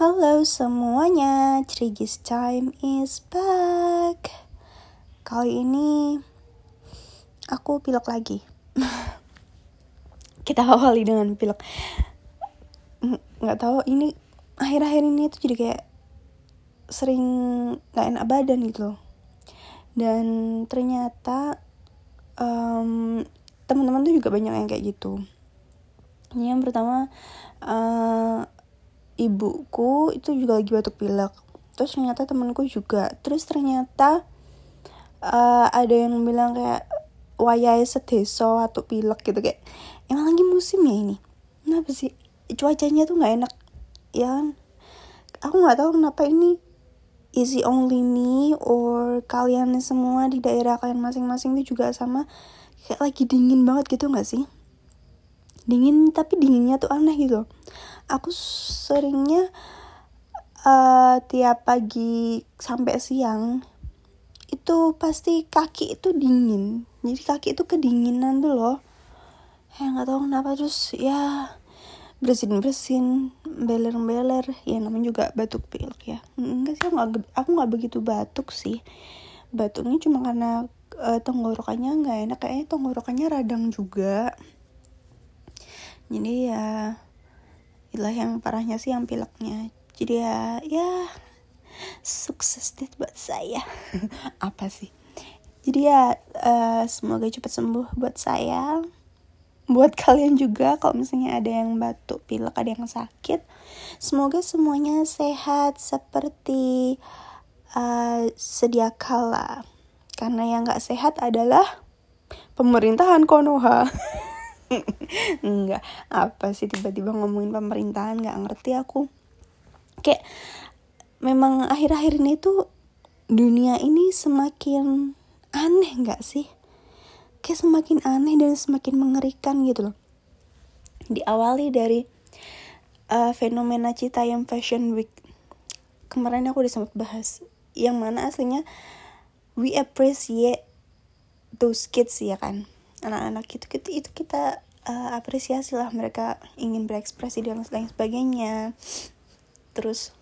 Halo semuanya, Trigis Time is back. Kali ini aku pilek lagi. Kita awali dengan pilek. Nggak tahu ini akhir-akhir ini tuh jadi kayak sering nggak enak badan gitu loh. Dan ternyata um, teman-teman tuh juga banyak yang kayak gitu. Yang pertama uh, ibuku itu juga lagi batuk pilek. Terus ternyata temanku juga. Terus ternyata uh, ada yang bilang kayak wayai sedeso atau pilek gitu kayak emang lagi musim ya ini? Kenapa sih? Cuacanya tuh nggak enak. Ya kan? Aku nggak tahu kenapa ini. It only me or kalian semua di daerah kalian masing-masing itu juga sama? Kayak lagi dingin banget gitu nggak sih? Dingin tapi dinginnya tuh aneh gitu aku seringnya uh, tiap pagi sampai siang itu pasti kaki itu dingin. Jadi kaki itu kedinginan tuh loh. Ya nggak tahu kenapa terus ya bersin bersin beler beler ya namanya juga batuk pilek ya. Enggak sih aku nggak begitu batuk sih. Batuknya cuma karena uh, tenggorokannya nggak enak. Kayaknya tenggorokannya radang juga. Jadi ya itulah yang parahnya sih yang pileknya. Jadi ya ya sukses deh buat saya. Apa sih? Jadi ya uh, semoga cepat sembuh buat saya. Buat kalian juga kalau misalnya ada yang batuk pilek ada yang sakit semoga semuanya sehat seperti uh, sedia kala. Karena yang nggak sehat adalah pemerintahan Konoha Enggak, apa sih tiba-tiba ngomongin pemerintahan nggak ngerti aku. Kayak memang akhir-akhir ini tuh dunia ini semakin aneh nggak sih? Kayak semakin aneh dan semakin mengerikan gitu loh. Diawali dari uh, fenomena cita yang Fashion Week. Kemarin aku udah sempat bahas yang mana aslinya we appreciate those kids ya kan anak-anak itu kita itu kita uh, apresiasi lah mereka ingin berekspresi dan lain sebagainya. Terus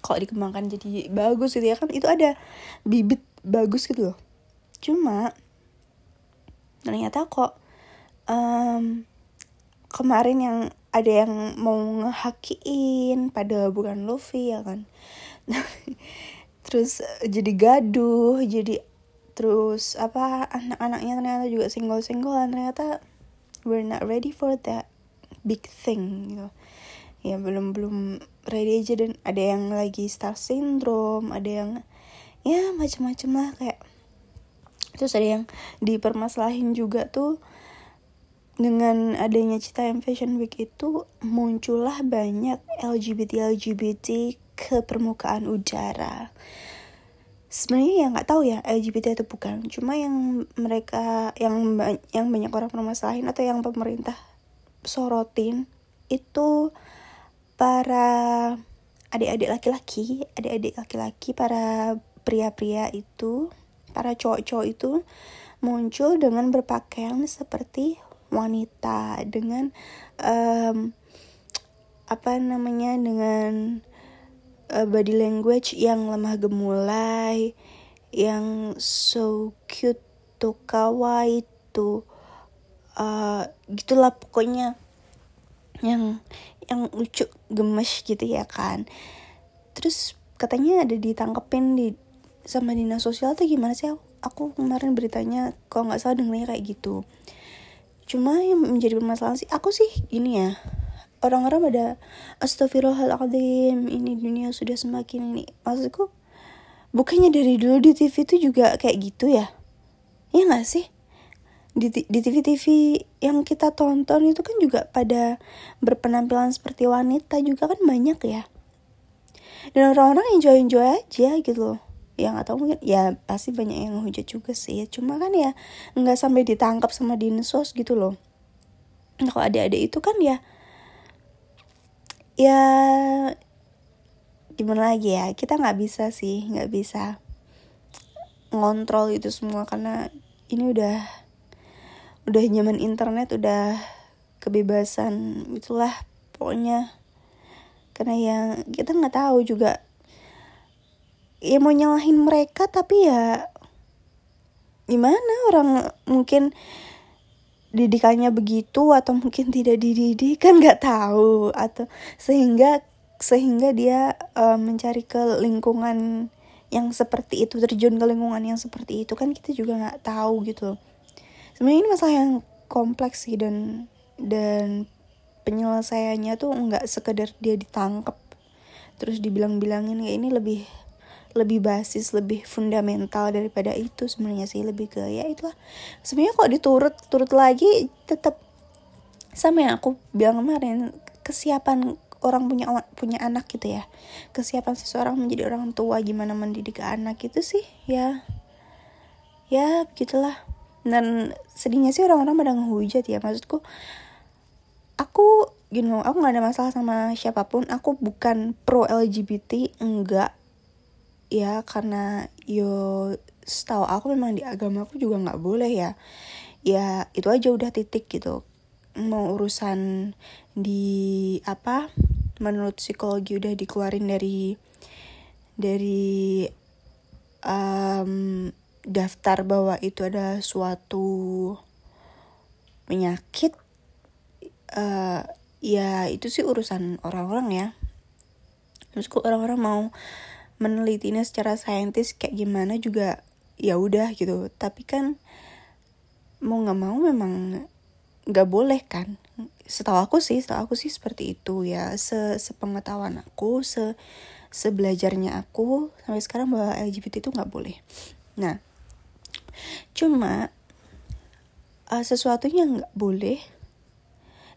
kalau dikembangkan jadi bagus gitu ya? Kan itu ada bibit bagus gitu loh. Cuma ternyata kok um, kemarin yang ada yang mau ngehakiin pada bukan Luffy ya kan? Terus jadi gaduh jadi terus apa anak-anaknya ternyata juga single-singlean ternyata we're not ready for that big thing gitu. Ya belum belum ready aja. Dan ada yang lagi star syndrome ada yang ya macam-macam lah kayak. Terus ada yang dipermasalahin juga tuh dengan adanya Cita yang Fashion Week itu muncullah banyak LGBT LGBT ke permukaan udara sebenarnya ya nggak tahu ya LGBT itu bukan. Cuma yang mereka yang yang banyak orang permasalahin atau yang pemerintah sorotin itu para adik-adik laki-laki adik-adik laki-laki para pria-pria itu para cowok-cowok itu muncul dengan berpakaian seperti wanita dengan um, apa namanya dengan uh, body language yang lemah gemulai, yang so cute tuh kawaii tuh uh, gitulah pokoknya. Yang yang lucu gemes gitu ya kan. Terus katanya ada ditangkepin di sama dinas sosial tuh gimana sih? Aku kemarin beritanya kalau nggak salah dengarnya kayak gitu. Cuma yang menjadi permasalahan sih aku sih gini ya orang-orang pada astagfirullahaladzim ini dunia sudah semakin ini. Maksudku bukannya dari dulu di TV itu juga kayak gitu ya? Ya nggak sih? Di, di TV-TV yang kita tonton itu kan juga pada berpenampilan seperti wanita juga kan banyak ya? Dan orang-orang enjoy enjoy aja gitu loh. Ya nggak tahu mungkin ya pasti banyak yang hujat juga sih cuma kan ya nggak sampai ditangkap sama dinsos gitu loh. Kalau adik-adik itu kan ya ya gimana lagi ya? Kita nggak bisa sih nggak bisa ngontrol itu semua karena ini udah udah nyaman internet udah kebebasan itulah pokoknya. Karena yang kita nggak tahu juga. Ya mau nyalahin mereka tapi ya gimana orang mungkin didikannya begitu atau mungkin tidak dididik kan nggak tahu. Atau sehingga sehingga dia uh, mencari ke lingkungan yang seperti itu terjun ke lingkungan yang seperti itu kan kita juga nggak tahu gitu. Sebenarnya ini masalah yang kompleks sih dan dan penyelesaiannya tuh nggak sekedar dia ditangkap terus dibilang-bilangin kayak ini lebih lebih basis lebih fundamental daripada itu sebenarnya sih lebih ke ya itulah. Sebenarnya kok diturut turut lagi tetap sama yang aku bilang kemarin kesiapan orang punya punya anak gitu ya. Kesiapan seseorang menjadi orang tua gimana mendidik anak itu sih ya ya gitulah. Dan sedihnya sih orang-orang pada ngehujat ya maksudku aku you know aku nggak ada masalah sama siapa pun. Aku bukan pro LGBT enggak ya karena yo setahu aku memang di agama aku juga nggak boleh ya. Ya itu aja udah titik gitu. Mau urusan di apa menurut psikologi udah dikeluarin dari dari um, daftar bahwa itu ada suatu penyakit uh, ya itu sih urusan orang-orang ya. Terus kok orang-orang mau menelitinya secara saintis kayak gimana juga ya udah gitu. Tapi kan mau nggak mau memang nggak boleh kan. Setahu aku sih setahu aku sih seperti itu ya. Se sepengetahuan aku se sebelajarnya aku sampai sekarang bahwa LGBT itu nggak boleh. Nah cuma uh, sesuatu yang nggak boleh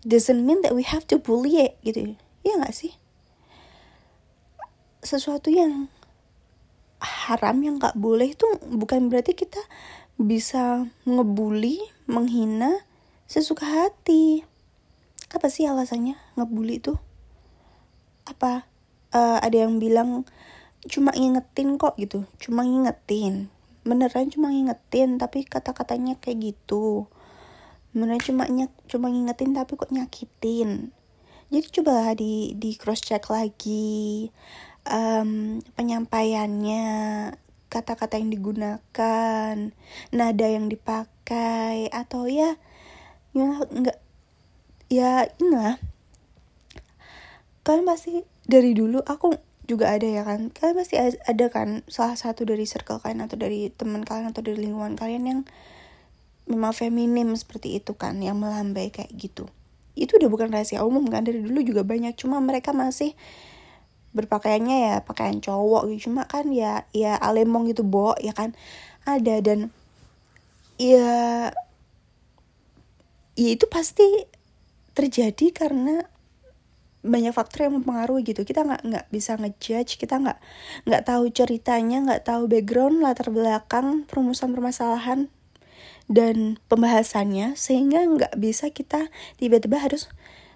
doesn't mean that we have to bully it gitu. Ya nggak sih sesuatu yang haram yang nggak boleh itu bukan berarti kita bisa ngebully, menghina sesuka hati. Apa sih alasannya ngebully itu? Apa uh, ada yang bilang cuma ngingetin kok gitu, cuma ngingetin. Beneran cuma ngingetin tapi kata-katanya kayak gitu. Beneran cuma cuma ngingetin tapi kok nyakitin. Jadi coba di di cross check lagi um, penyampaiannya, kata-kata yang digunakan, nada yang dipakai, atau ya, ya nggak, ya inilah. Kalian pasti dari dulu aku juga ada ya kan? Kalian pasti ada kan? Salah satu dari circle kalian atau dari teman kalian atau dari lingkungan kalian yang memang feminim seperti itu kan? Yang melambai kayak gitu. Itu udah bukan rahasia umum kan? Dari dulu juga banyak. Cuma mereka masih berpakaiannya ya pakaian cowok gitu. Cuma kan ya ya alemong gitu bo ya kan? Ada dan ya ya itu pasti terjadi karena banyak faktor yang mempengaruhi gitu. Kita nggak nggak bisa ngejudge kita nggak nggak tahu ceritanya nggak tahu background latar belakang perumusan permasalahan dan pembahasannya. Sehingga nggak bisa kita tiba-tiba harus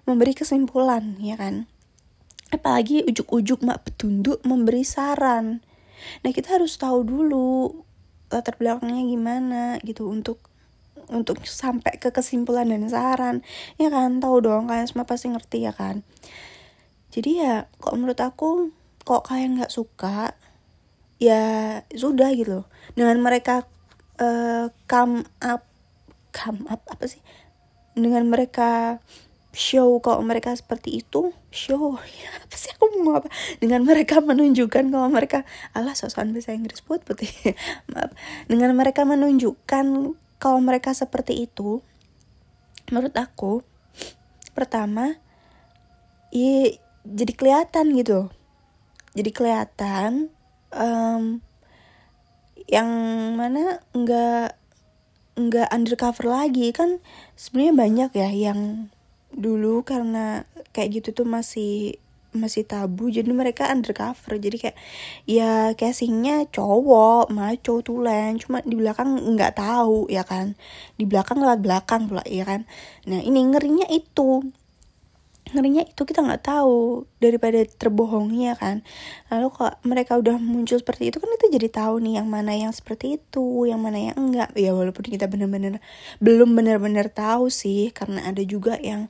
memberi kesimpulan ya kan apalagi ujuk-ujuk mak petunduk memberi saran. Nah kita harus tahu dulu latar belakangnya gimana gitu untuk untuk sampai ke kesimpulan dan saran. Ya kan? Tahu dong kalian semua pasti ngerti ya kan? Jadi ya kok menurut aku kok kalian nggak suka ya sudah gitu. Dengan mereka uh, come up come up apa sih? Dengan mereka show kalau mereka seperti itu show. Ya apa sih aku mau apa? Dengan mereka menunjukkan kalau mereka alah sosokan bahasa Inggris put putih. Maaf. Dengan mereka menunjukkan kalau mereka seperti itu menurut aku pertama ya jadi kelihatan gitu. Jadi kelihatan um, yang mana nggak nggak undercover lagi. Kan sebenarnya banyak ya yang dulu karena kayak gitu tuh masih masih tabu jadi mereka undercover. Jadi kayak ya casingnya cowok maco tulen. Cuma di belakang nggak tahu ya kan? Di belakang lewat belakang pula ya kan? Nah ini ngerinya itu ngerinya itu kita nggak tahu daripada terbohongnya kan. Lalu kok mereka udah muncul seperti itu kan kita jadi tahu nih yang mana yang seperti itu yang mana yang enggak. Ya walaupun kita bener-bener belum bener-bener tahu sih karena ada juga yang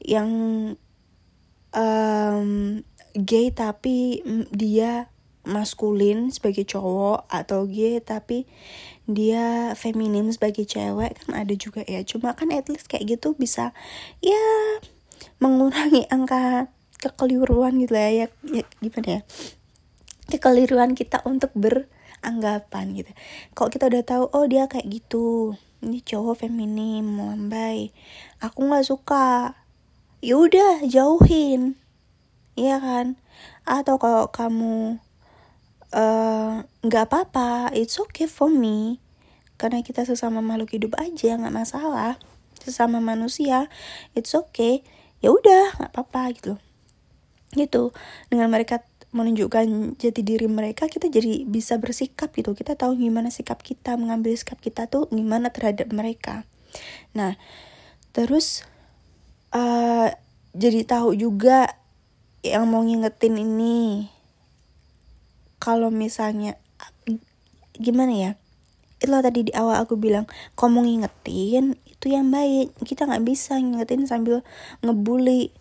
yang um, gay tapi dia maskulin sebagai cowok atau gay tapi dia feminim sebagai cewek kan ada juga ya. Cuma kan at least kayak gitu bisa ya mengurangi angka kekeliruan gitu ya, ya, ya gimana ya? Kekeliruan kita untuk beranggapan gitu. Kalau kita udah tahu oh dia kayak gitu. Ini cowok feminim lambai. Aku nggak suka. Ya udah jauhin. Iya kan? Atau kalau kamu eh, nggak uh, apa-apa it's okay for me. Karena kita sesama makhluk hidup aja nggak masalah. Sesama manusia it's okay ya udah nggak apa-apa gitu. Gitu. Dengan mereka menunjukkan jati diri mereka kita jadi bisa bersikap gitu. Kita tahu gimana sikap kita mengambil sikap kita tuh gimana terhadap mereka. Nah terus uh, jadi tahu juga yang mau ngingetin ini kalau misalnya gimana ya? Itu tadi di awal aku bilang kalau mau ngingetin itu yang baik. Kita nggak bisa ngingetin sambil ngebully.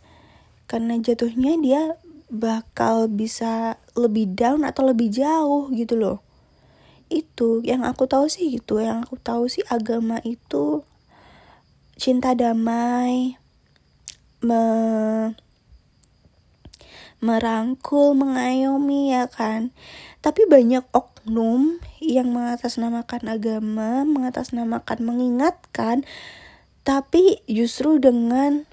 Karena jatuhnya dia bakal bisa lebih down atau lebih jauh gitu loh. Itu yang aku tahu sih gitu. Yang aku tahu sih agama itu cinta damai me merangkul mengayomi ya kan? Tapi banyak oknum yang mengatasnamakan agama mengatasnamakan mengingatkan tapi justru dengan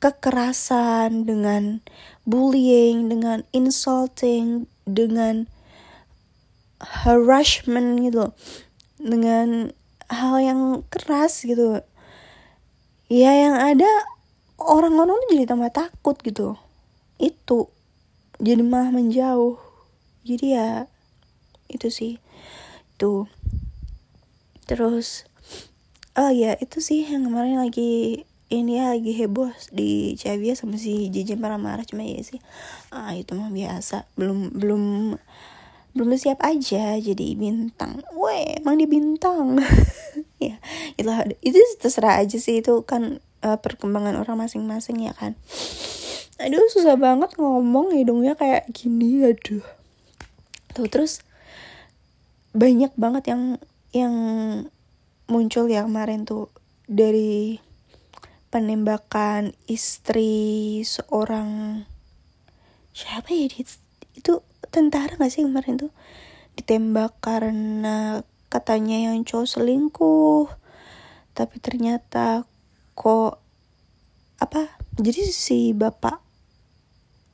kekerasan, dengan bullying, dengan insulting, dengan harassment gitu, dengan hal yang keras gitu. Ya yang ada orang-orang jadi tambah takut gitu. Itu jadi malah menjauh. Jadi ya itu sih. Tuh. Terus oh ya itu sih yang kemarin lagi ini ya lagi heboh di Chavia sama si JJ marah-marah cuma ya sih. Ah itu mah biasa. Belum belum belum siap aja jadi bintang. Weh emang dia bintang. Ya itu itu terserah aja sih. Itu kan uh, perkembangan orang masing-masing ya kan. Aduh susah banget ngomong hidungnya kayak gini aduh. Tuh terus banyak banget yang yang muncul ya kemarin tuh. Dari penembakan istri seorang siapa ya itu, tentara gak sih kemarin tuh? Ditembak karena katanya yang cowok selingkuh tapi ternyata kok apa? Jadi si bapak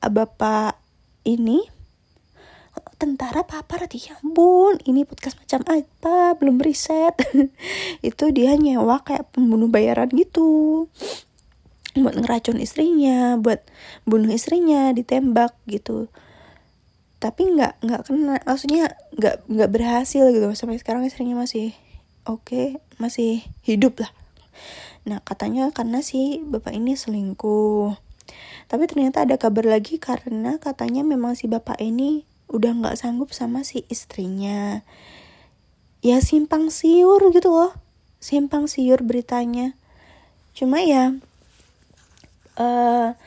bapak ini tentara apa rati ya ampun ini podcast macam apa? Belum riset. Itu dia nyewa kayak pembunuh bayaran gitu. Buat ngeracun istrinya buat bunuh istrinya ditembak gitu. Tapi nggak nggak kena. Maksudnya nggak nggak berhasil gitu. Sampai sekarang istrinya masih oke okay, masih hidup lah. Nah katanya karena si bapak ini selingkuh. Tapi ternyata ada kabar lagi karena katanya memang si bapak ini udah nggak sanggup sama si istrinya. Ya simpang siur gitu loh. Simpang siur beritanya. Cuma ya uh,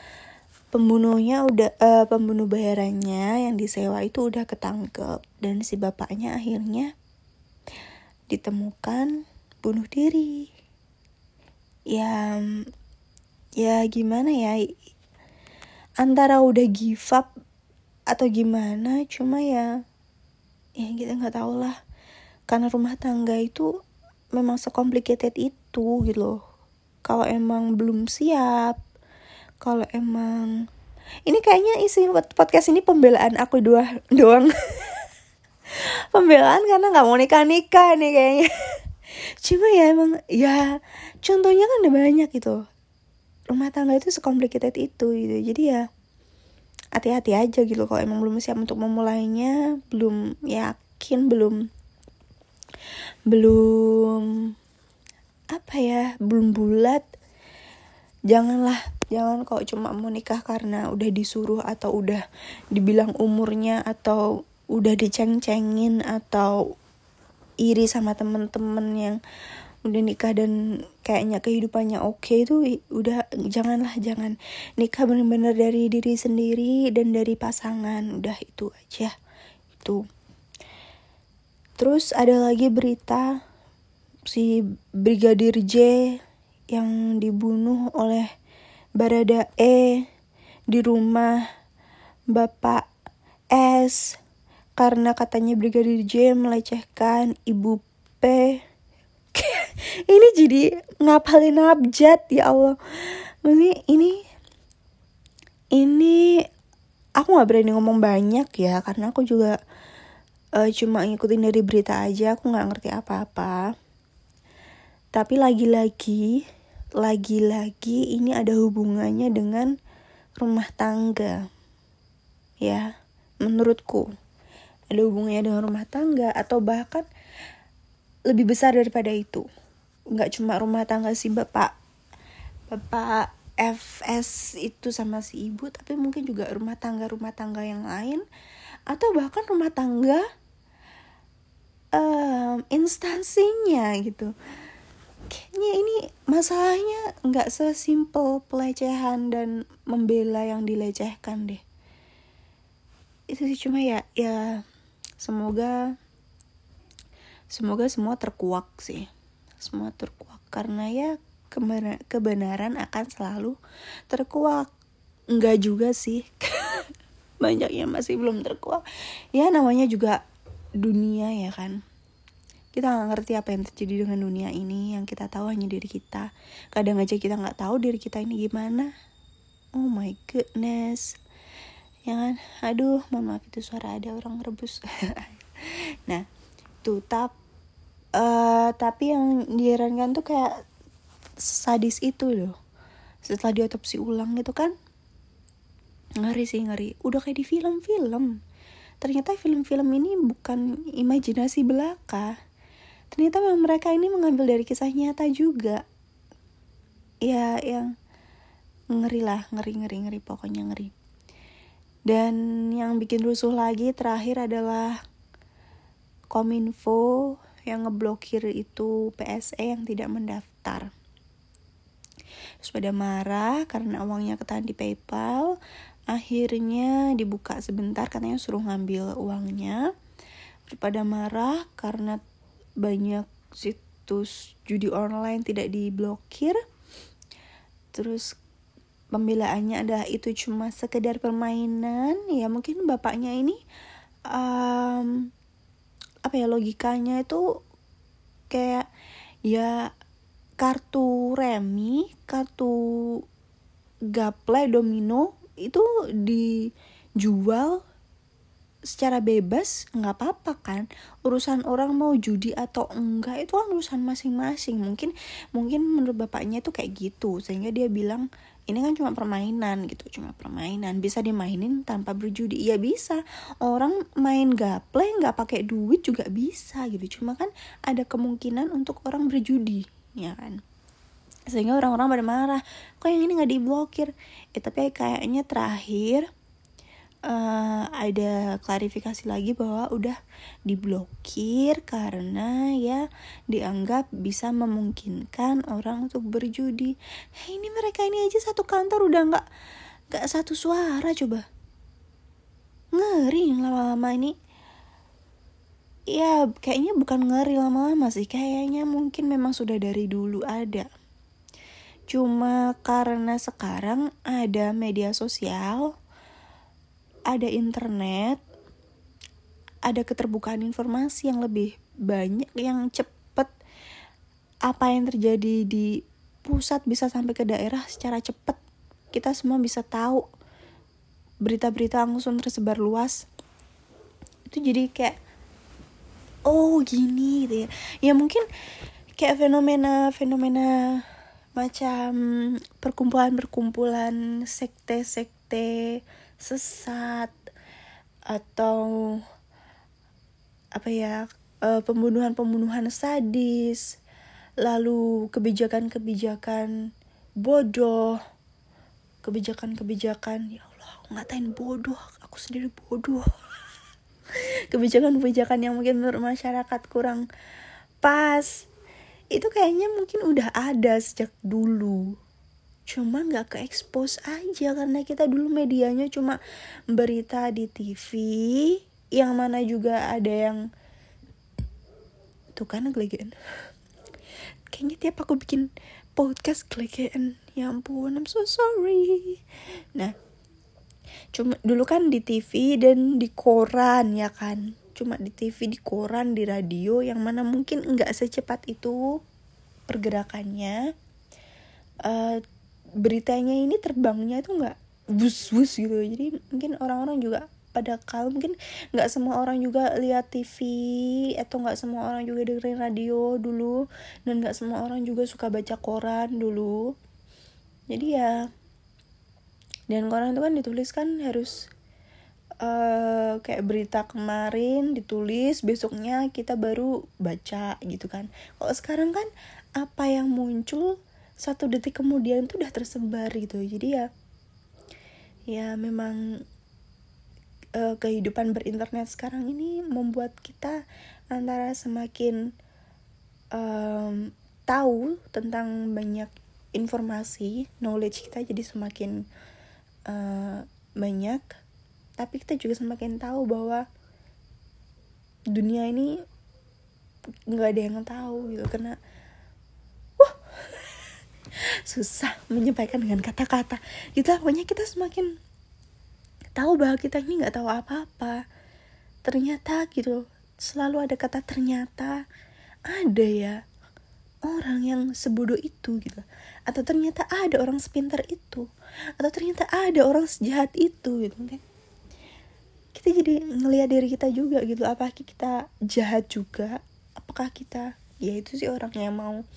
pembunuhnya udah uh, pembunuh bayarannya yang disewa itu udah ketangkep. Dan si bapaknya akhirnya ditemukan bunuh diri. Ya ya gimana ya? Antara udah give up atau gimana cuma ya ya kita nggak tahu lah. Karena rumah tangga itu memang sekomplikated itu gitu loh. Kalau emang belum siap kalau emang ini kayaknya isi podcast ini pembelaan aku dua doang. Pembelaan karena nggak mau nikah nikah nih kayaknya. Cuma ya emang ya contohnya kan udah banyak gitu. Rumah tangga itu sekomplikated itu gitu. Jadi ya hati-hati aja gitu kalau emang belum siap untuk memulainya belum yakin belum belum apa ya belum bulat janganlah jangan kok cuma mau nikah karena udah disuruh atau udah dibilang umurnya atau udah diceng-cengin atau iri sama temen-temen yang udah nikah dan kayaknya kehidupannya oke okay, itu udah janganlah jangan nikah benar-benar dari diri sendiri dan dari pasangan udah itu aja itu. Terus ada lagi berita si brigadir J yang dibunuh oleh Barada E di rumah Bapak S karena katanya brigadir J melecehkan ibu P ini jadi ngapalin abjad ya Allah. Ini ini ini aku nggak berani ngomong banyak ya karena aku juga uh, cuma ngikutin dari berita aja aku nggak ngerti apa-apa. Tapi lagi-lagi lagi-lagi ini ada hubungannya dengan rumah tangga. Ya menurutku. Ada hubungannya dengan rumah tangga atau bahkan lebih besar daripada itu nggak cuma rumah tangga si bapak. Bapak FS itu sama si ibu tapi mungkin juga rumah tangga rumah tangga yang lain. Atau bahkan rumah tangga um, instansinya gitu. Kayaknya ini masalahnya nggak sesimpel pelecehan dan membela yang dilecehkan deh. Itu sih cuma ya ya semoga semoga semua terkuak sih semua terkuak. Karena ya kebenaran akan selalu terkuak. Enggak juga sih. Banyak yang masih belum terkuak. Ya namanya juga dunia ya kan. Kita nggak ngerti apa yang terjadi dengan dunia ini. Yang kita tahu hanya diri kita. Kadang aja kita nggak tahu diri kita ini gimana. Oh my goodness. Ya kan? Aduh mama itu suara ada orang rebus. Nah tuh tap uh, tapi yang diherankan tuh kayak sadis itu loh. Setelah diotopsi ulang gitu kan ngeri sih ngeri. Udah kayak di film-film. Ternyata film-film ini bukan imajinasi belaka. Ternyata memang mereka ini mengambil dari kisah nyata juga. Ya yang ngeri lah ngeri ngeri ngeri pokoknya ngeri. Dan yang bikin rusuh lagi terakhir adalah Kominfo yang ngeblokir itu PSE yang tidak mendaftar. Terus pada marah karena uangnya ketahan di PayPal, akhirnya dibuka sebentar katanya suruh ngambil uangnya. Pada marah karena banyak situs judi online tidak diblokir. Terus pembelaannya adalah itu cuma sekedar permainan, ya mungkin bapaknya ini um, apa ya logikanya itu kayak ya kartu remi kartu gaple domino itu dijual secara bebas nggak apa-apa kan? Urusan orang mau judi atau enggak itu kan urusan masing-masing. Mungkin mungkin menurut bapaknya itu kayak gitu sehingga dia bilang ini kan cuma permainan gitu cuma permainan. Bisa dimainin tanpa berjudi. Ya bisa. Orang main gaple nggak pakai duit juga bisa gitu. Cuma kan ada kemungkinan untuk orang berjudi ya kan? Sehingga orang-orang pada marah. Kok yang ini nggak diblokir? Ya tapi kayaknya terakhir uh, ada klarifikasi lagi bahwa udah diblokir karena ya dianggap bisa memungkinkan orang untuk berjudi. Hey, ini mereka ini aja satu kantor udah nggak nggak satu suara coba. Ngeri lama-lama ini. Ya kayaknya bukan ngeri lama-lama sih Kayaknya mungkin memang sudah dari dulu ada Cuma karena sekarang ada media sosial ada internet, ada keterbukaan informasi yang lebih banyak, yang cepet. Apa yang terjadi di pusat bisa sampai ke daerah secara cepet. Kita semua bisa tahu berita-berita langsung tersebar luas. Itu jadi kayak oh gini gitu ya. Ya mungkin kayak fenomena-fenomena macam perkumpulan-perkumpulan sekte-sekte sesat atau apa ya uh, pembunuhan-pembunuhan sadis lalu kebijakan-kebijakan bodoh kebijakan-kebijakan ya Allah ngatain bodoh aku sendiri bodoh. Kebijakan-kebijakan yang mungkin menurut masyarakat kurang pas. Itu kayaknya mungkin udah ada sejak dulu cuma nggak ke expose aja karena kita dulu medianya cuma berita di TV yang mana juga ada yang tuh kan gelegean. Kayaknya tiap aku bikin podcast gelegean. Ya ampun I'm so sorry. Nah cuma dulu kan di TV dan di koran ya kan? Cuma di TV di koran di radio yang mana mungkin nggak secepat itu pergerakannya. Uh, beritanya ini terbangnya itu nggak bus bus gitu. Jadi mungkin orang-orang juga pada kal mungkin nggak semua orang juga lihat TV atau nggak semua orang juga dengerin radio dulu dan nggak semua orang juga suka baca koran dulu. Jadi ya dan koran itu kan ditulis kan harus uh, kayak berita kemarin ditulis besoknya kita baru baca gitu kan. Kalau sekarang kan apa yang muncul satu detik kemudian tuh udah tersebar gitu. Jadi ya ya memang uh, kehidupan berinternet sekarang ini membuat kita antara semakin um, tahu tentang banyak informasi knowledge kita jadi semakin uh, banyak. Tapi kita juga semakin tahu bahwa dunia ini nggak ada yang tahu gitu. Karena susah menyampaikan dengan kata-kata. Gitu pokoknya kita semakin tahu bahwa kita ini nggak tahu apa-apa. Ternyata gitu selalu ada kata ternyata ada ya orang yang sebodoh itu gitu. Atau ternyata ada orang sepintar itu. Atau ternyata ada orang sejahat itu gitu kan kita jadi ngelihat diri kita juga gitu apakah kita jahat juga? Apakah kita ya itu sih orang yang mau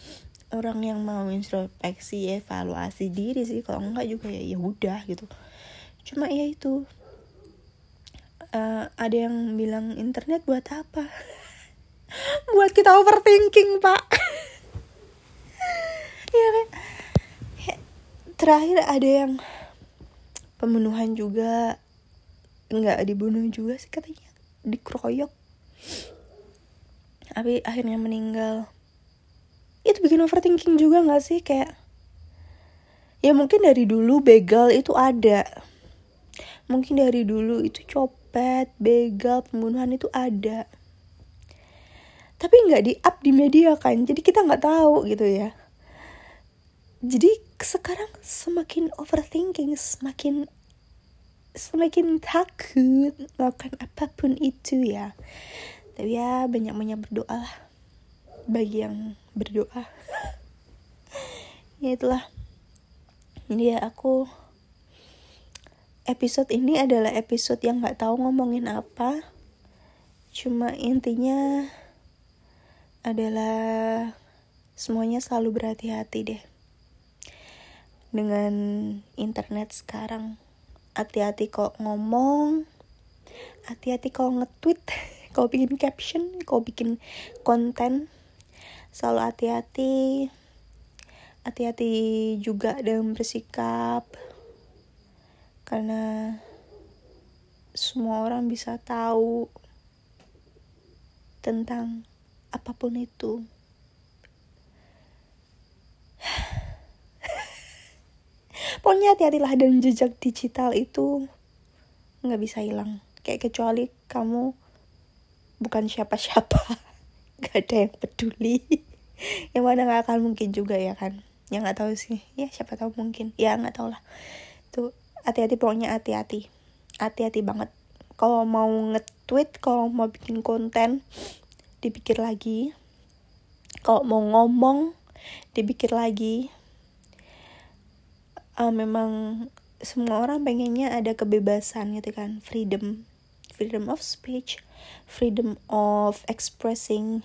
orang yang mau introspeksi evaluasi diri sih. Kalau enggak juga ya ya udah gitu. Cuma ya itu uh, ada yang bilang internet buat apa? Buat kita overthinking pak. Ya kan? Terakhir ada yang pembunuhan juga nggak dibunuh juga sih katanya dikeroyok tapi akhirnya meninggal itu bikin overthinking juga nggak sih? Kayak ya mungkin dari dulu begal itu ada. Mungkin dari dulu itu copet begal pembunuhan itu ada. Tapi nggak di up di media kan jadi kita nggak tahu gitu ya. Jadi sekarang semakin overthinking semakin semakin takut melakukan apa pun itu ya. Tapi ya banyak banyak berdoa lah bagi yang berdoa. Ya itulah. Jadi ya aku episode ini adalah episode yang nggak tahu ngomongin apa. Cuma intinya adalah semuanya selalu berhati-hati deh. Dengan internet sekarang hati-hati kok ngomong hati-hati kalau nge-tweet kalau bikin caption kalau bikin konten selalu hati-hati. Hati-hati juga dalam bersikap. Karena semua orang bisa tahu tentang apa pun itu. Pokoknya hati-hatilah dan jejak digital itu nggak bisa hilang. Kayak kecuali kamu bukan siapa-siapa gak ada yang peduli. Yang mana nggak akan mungkin juga ya kan? Yang nggak tahu sih. Ya siapa tahu mungkin. Ya nggak tahu lah. Tuh hati-hati pokoknya hati-hati. Hati-hati banget. Kalau mau nge-tweet kalau mau bikin konten dipikir lagi. Kalau mau ngomong dipikir lagi. Uh, memang semua orang pengennya ada kebebasan gitu kan. Freedom freedom of speech freedom of expressing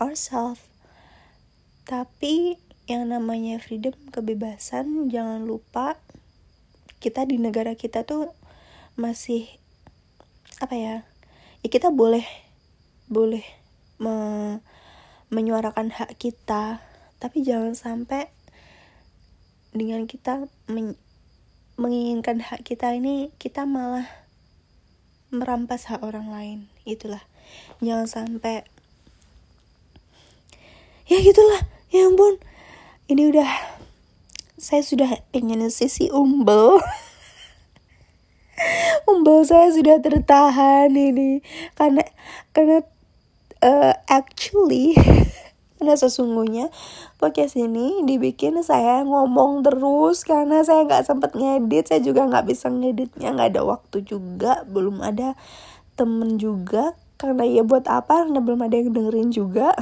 ourselves tapi yang namanya freedom kebebasan jangan lupa kita di negara kita tuh masih apa ya ya kita boleh boleh me, menyuarakan hak kita. Tapi jangan sampai dengan kita men menginginkan hak kita ini kita malah merampas hak orang lain. Itulah. Jangan sampai ya gitulah. Ya ampun. Ini udah saya sudah pengen sisi umbel. Umbel saya sudah tertahan ini. Karena karena uh, actually karena sesungguhnya podcast ini dibikin saya ngomong terus karena saya nggak sempet ngedit saya juga nggak bisa ngeditnya nggak ada waktu juga belum ada temen juga. Karena ya buat apa? Karena belum ada yang dengerin juga.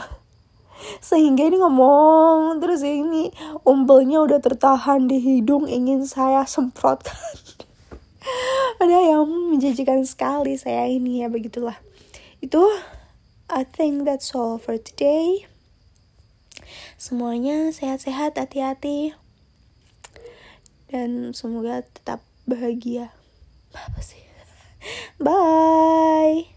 Sehingga ini ngomong terus ini umpelnya udah tertahan di hidung ingin saya semprotkan. Ada yang menjanjikan sekali saya ini ya begitulah. Itu I think that's all for today Semuanya sehat-sehat, hati-hati. Dan semoga tetap bahagia. Apa sih? Bye.